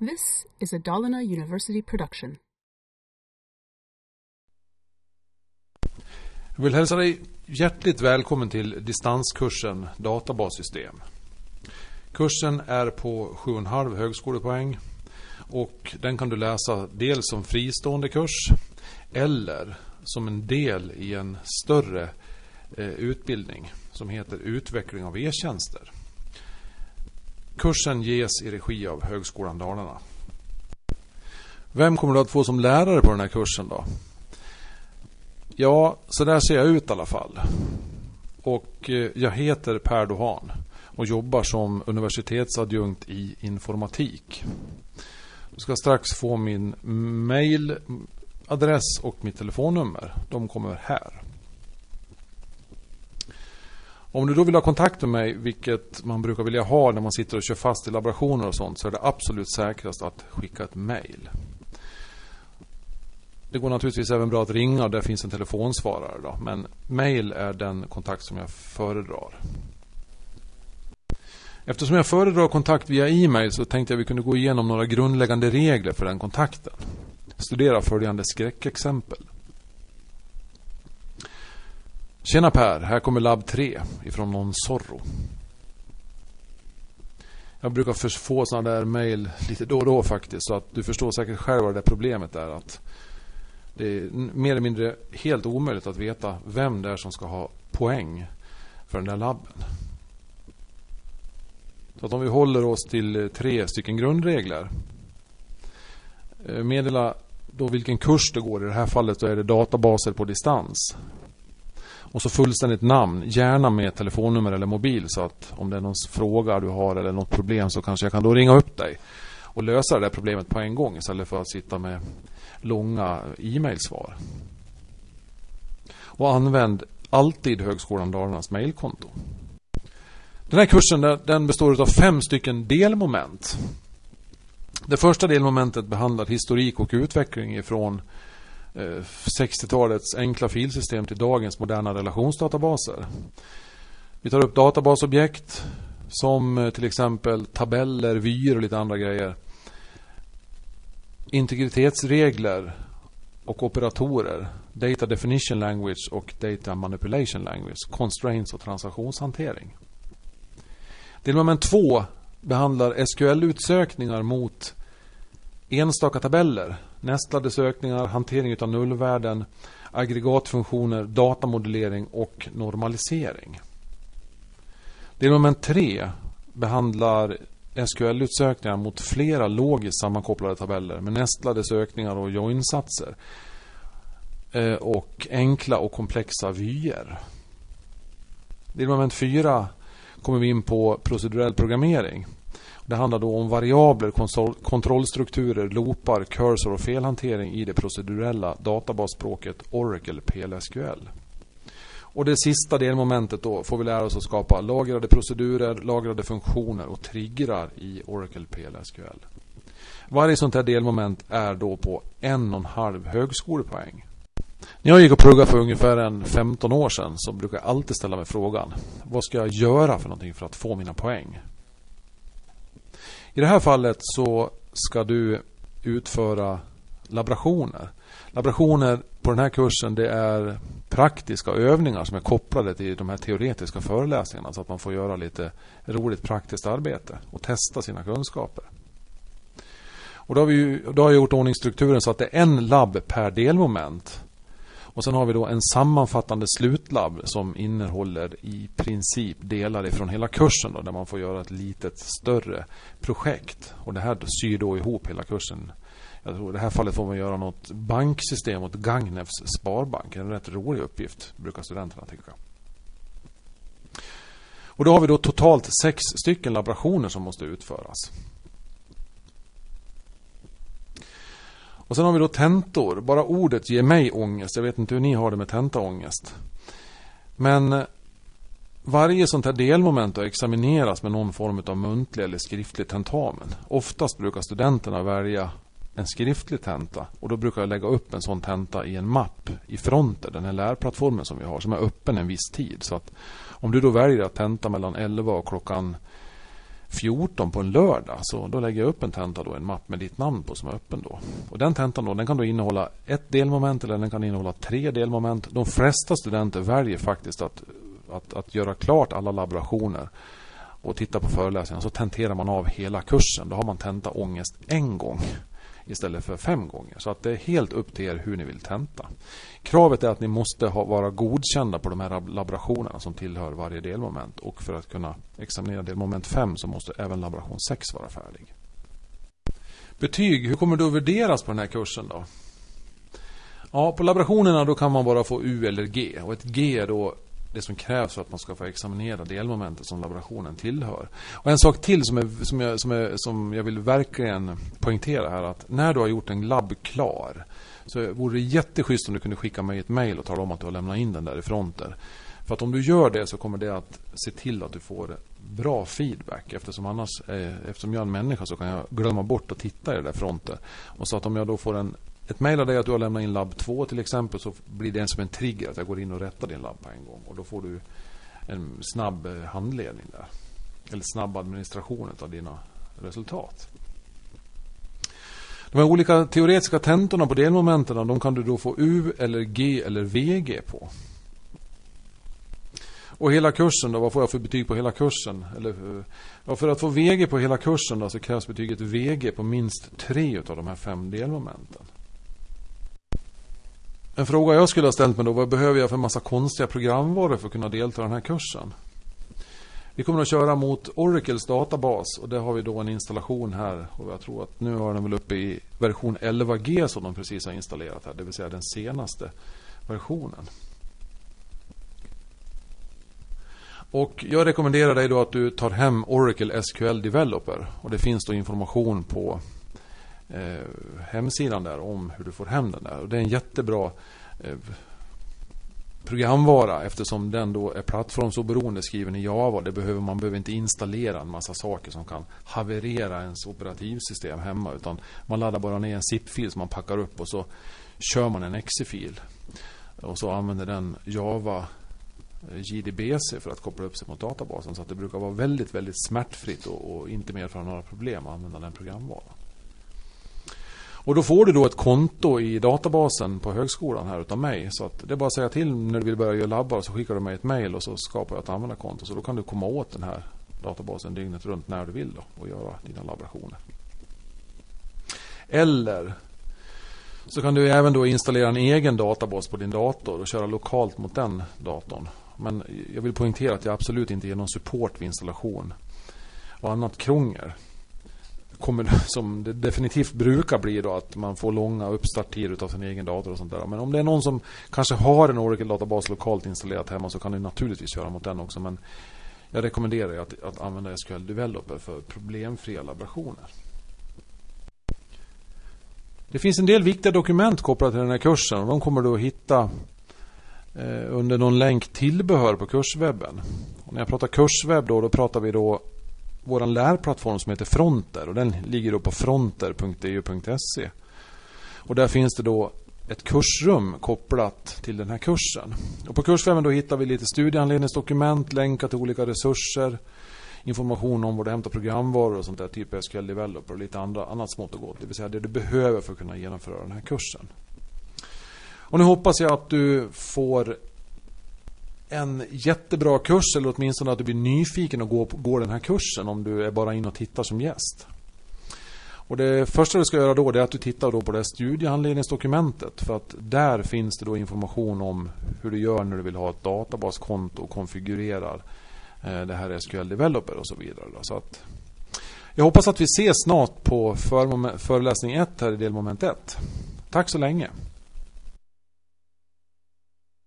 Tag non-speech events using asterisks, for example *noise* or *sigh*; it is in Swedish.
This is a Dalarna University production. Jag vill hälsa dig hjärtligt välkommen till distanskursen Databassystem. Kursen är på 7,5 högskolepoäng och den kan du läsa dels som fristående kurs eller som en del i en större eh, utbildning som heter Utveckling av e-tjänster. Kursen ges i regi av Högskolan Dalarna. Vem kommer du att få som lärare på den här kursen då? Ja, så där ser jag ut i alla fall. Och eh, jag heter Per Dohan och jobbar som universitetsadjunkt i informatik. Du ska strax få min mailadress och mitt telefonnummer. De kommer här. Om du då vill ha kontakt med mig, vilket man brukar vilja ha när man sitter och kör fast i laborationer och sånt, så är det absolut säkrast att skicka ett mail. Det går naturligtvis även bra att ringa, och där finns en telefonsvarare. Då, men mail är den kontakt som jag föredrar. Eftersom jag föredrar kontakt via e-mail så tänkte jag att vi kunde gå igenom några grundläggande regler för den kontakten. Studera följande skräckexempel. Tjena Per, här kommer labb 3 ifrån någon Zorro. Jag brukar få sådana där mail lite då och då faktiskt. Så att du förstår säkert själv vad det problemet är. Att det är mer eller mindre helt omöjligt att veta vem det är som ska ha poäng för den där labben. Så att om vi håller oss till eh, tre stycken grundregler. Eh, meddela då vilken kurs det går. I det här fallet så är det databaser på distans. Och så fullständigt namn, gärna med telefonnummer eller mobil så att om det är någon fråga du har eller något problem så kanske jag kan då ringa upp dig och lösa det där problemet på en gång istället för att sitta med långa e-mailsvar. Och använd alltid Högskolan Dalarnas mailkonto. Den här kursen den består av fem stycken delmoment. Det första delmomentet behandlar historik och utveckling ifrån Eh, 60-talets enkla filsystem till dagens moderna relationsdatabaser. Vi tar upp databasobjekt som eh, till exempel tabeller, vyer och lite andra grejer. Integritetsregler och operatorer. Data Definition Language och Data Manipulation Language. Constraints och transaktionshantering. Delmoment 2 behandlar SQL-utsökningar mot enstaka tabeller nästlade sökningar, hantering av nullvärden, aggregatfunktioner, datamodellering och normalisering. Delmoment 3 behandlar SQL-utsökningar mot flera logiskt sammankopplade tabeller med nästlade sökningar och joinsatser eh, och enkla och komplexa vyer. Delmoment 4 kommer vi in på procedurell programmering. Det handlar då om variabler, kontrollstrukturer, loopar, cursor och felhantering i det procedurella databasspråket Oracle PLSQL. Och det sista delmomentet då får vi lära oss att skapa lagrade procedurer, lagrade funktioner och triggrar i Oracle PLSQL. Varje sånt här delmoment är då på en och en halv högskolepoäng. När jag gick och pluggade för ungefär en 15 år sedan så brukade jag alltid ställa mig frågan Vad ska jag göra för någonting för att få mina poäng? I det här fallet så ska du utföra laborationer. Laborationer på den här kursen det är praktiska övningar som är kopplade till de här teoretiska föreläsningarna så att man får göra lite roligt praktiskt arbete och testa sina kunskaper. Och då har, vi, då har jag gjort ordningsstrukturen så att det är en labb per delmoment. Och sen har vi då en sammanfattande slutlabb som innehåller i princip delar ifrån hela kursen då, där man får göra ett litet större projekt. Och det här syr då ihop hela kursen. Jag tror i det här fallet får man göra något banksystem åt Gagnefs Sparbank. En rätt rolig uppgift, brukar studenterna tycka. Och då har vi då totalt sex stycken laborationer som måste utföras. Och sen har vi då tentor. Bara ordet ger mig ångest. Jag vet inte hur ni har det med tentaångest. Men eh, varje sånt här delmoment examineras med någon form av muntlig eller skriftlig tentamen. Oftast brukar studenterna välja en skriftlig tenta och då brukar jag lägga upp en sån tenta i en mapp i fronten, den här lärplattformen som vi har, som är öppen en viss tid. Så att om du då väljer att tenta mellan 11 och klockan 14 på en lördag. Så då lägger jag upp en tenta då, en mapp med ditt namn på som är öppen då. Och den tentan då, den kan då innehålla ett delmoment eller den kan innehålla tre delmoment. De flesta studenter väljer faktiskt att, att, att göra klart alla laborationer och titta på föreläsningarna. Så tenterar man av hela kursen. Då har man tenta ångest en gång istället för fem gånger. Så att det är helt upp till er hur ni vill tenta. Kravet är att ni måste ha, vara godkända på de här laborationerna som tillhör varje delmoment. Och för att kunna examinera delmoment 5 så måste även laboration 6 vara färdig. Betyg, hur kommer det att värderas på den här kursen då? Ja, på laborationerna då kan man bara få U eller G. Och ett G är då det som krävs för att man ska få examinera delmomentet som laborationen tillhör. Och en sak till som, är, som, jag, som, är, som jag vill verkligen poängtera här att när du har gjort en labb klar så vore det jätteschysst om du kunde skicka mig ett mail och tala om att du har lämnat in den där i fronten. För att om du gör det så kommer det att se till att du får bra feedback. Eftersom annars, eh, eftersom jag är en människa så kan jag glömma bort att titta i det där fronten. Och så att om jag då får en ett mejl av dig att du har lämnat in labb 2 till exempel så blir det som en trigger att jag går in och rättar din labb på en gång. Och då får du en snabb eh, handledning där. Eller snabb administration av dina resultat. De här olika teoretiska tentorna på delmomenten de kan du då få U eller G eller VG på. Och hela kursen då, vad får jag för betyg på hela kursen? Eller, eh, ja, för att få VG på hela kursen då, så krävs betyget VG på minst tre av de här fem delmomenten. En fråga jag skulle ha ställt mig då, vad behöver jag för massa konstiga programvaror för att kunna delta i den här kursen? Vi kommer att köra mot Oracles databas och där har vi då en installation här. Och jag tror att nu har den väl uppe i version 11G som de precis har installerat här. Det vill säga den senaste versionen. Och jag rekommenderar dig då att du tar hem Oracle SQL Developer. Och det finns då information på eh, hemsidan där om hur du får hem den där. Och det är en jättebra eh, programvara eftersom den då är plattformsoberoende skriven i Java. Det behöver, man behöver inte installera en massa saker som kan haverera ens operativsystem hemma. Utan man laddar bara ner en zip-fil som man packar upp och så kör man en exe-fil. Och så använder den Java eh, JDBC för att koppla upp sig mot databasen. Så att det brukar vara väldigt, väldigt smärtfritt och, och inte medföra några problem att använda den programvaran. Och då får du då ett konto i databasen på högskolan här utav mig. Så att det är bara att säga till när du vill börja göra labbar så skickar du mig ett mail och så skapar jag ett användarkonto. Så då kan du komma åt den här databasen dygnet runt när du vill då och göra dina laborationer. Eller så kan du även då installera en egen databas på din dator och köra lokalt mot den datorn. Men jag vill poängtera att jag absolut inte ger någon support vid installation och annat krångel kommer, *laughs* som det definitivt brukar bli då att man får långa uppstarttider av sin egen dator och sånt där. Men om det är någon som kanske har en Oracle-databas lokalt installerat hemma så kan du naturligtvis köra mot den också. Men jag rekommenderar att, att använda SQL Developer för problemfria laborationer. Det finns en del viktiga dokument kopplade till den här kursen de kommer du att hitta eh, under någon länk tillbehör på kurswebben. Och när jag pratar kurswebb då, då pratar vi då vår lärplattform som heter Fronter och den ligger då på fronter.eu.se. Och där finns det då ett kursrum kopplat till den här kursen. Och på kurswebben då hittar vi lite studieanledningsdokument, länkar till olika resurser, information om var du hämtar programvaror och sånt där, typ SQL Developer och lite andra, annat smått och gott. Det vill säga det du behöver för att kunna genomföra den här kursen. Och nu hoppas jag att du får en jättebra kurs eller åtminstone att du blir nyfiken och går, går den här kursen om du är bara in och tittar som gäst. Och det första du ska göra då är att du tittar då på det studiehandledningsdokumentet för att där finns det då information om hur du gör när du vill ha ett databaskonto och konfigurerar eh, det här SQL Developer och så vidare. Så att jag hoppas att vi ses snart på föreläsning 1 här i delmoment 1. Tack så länge!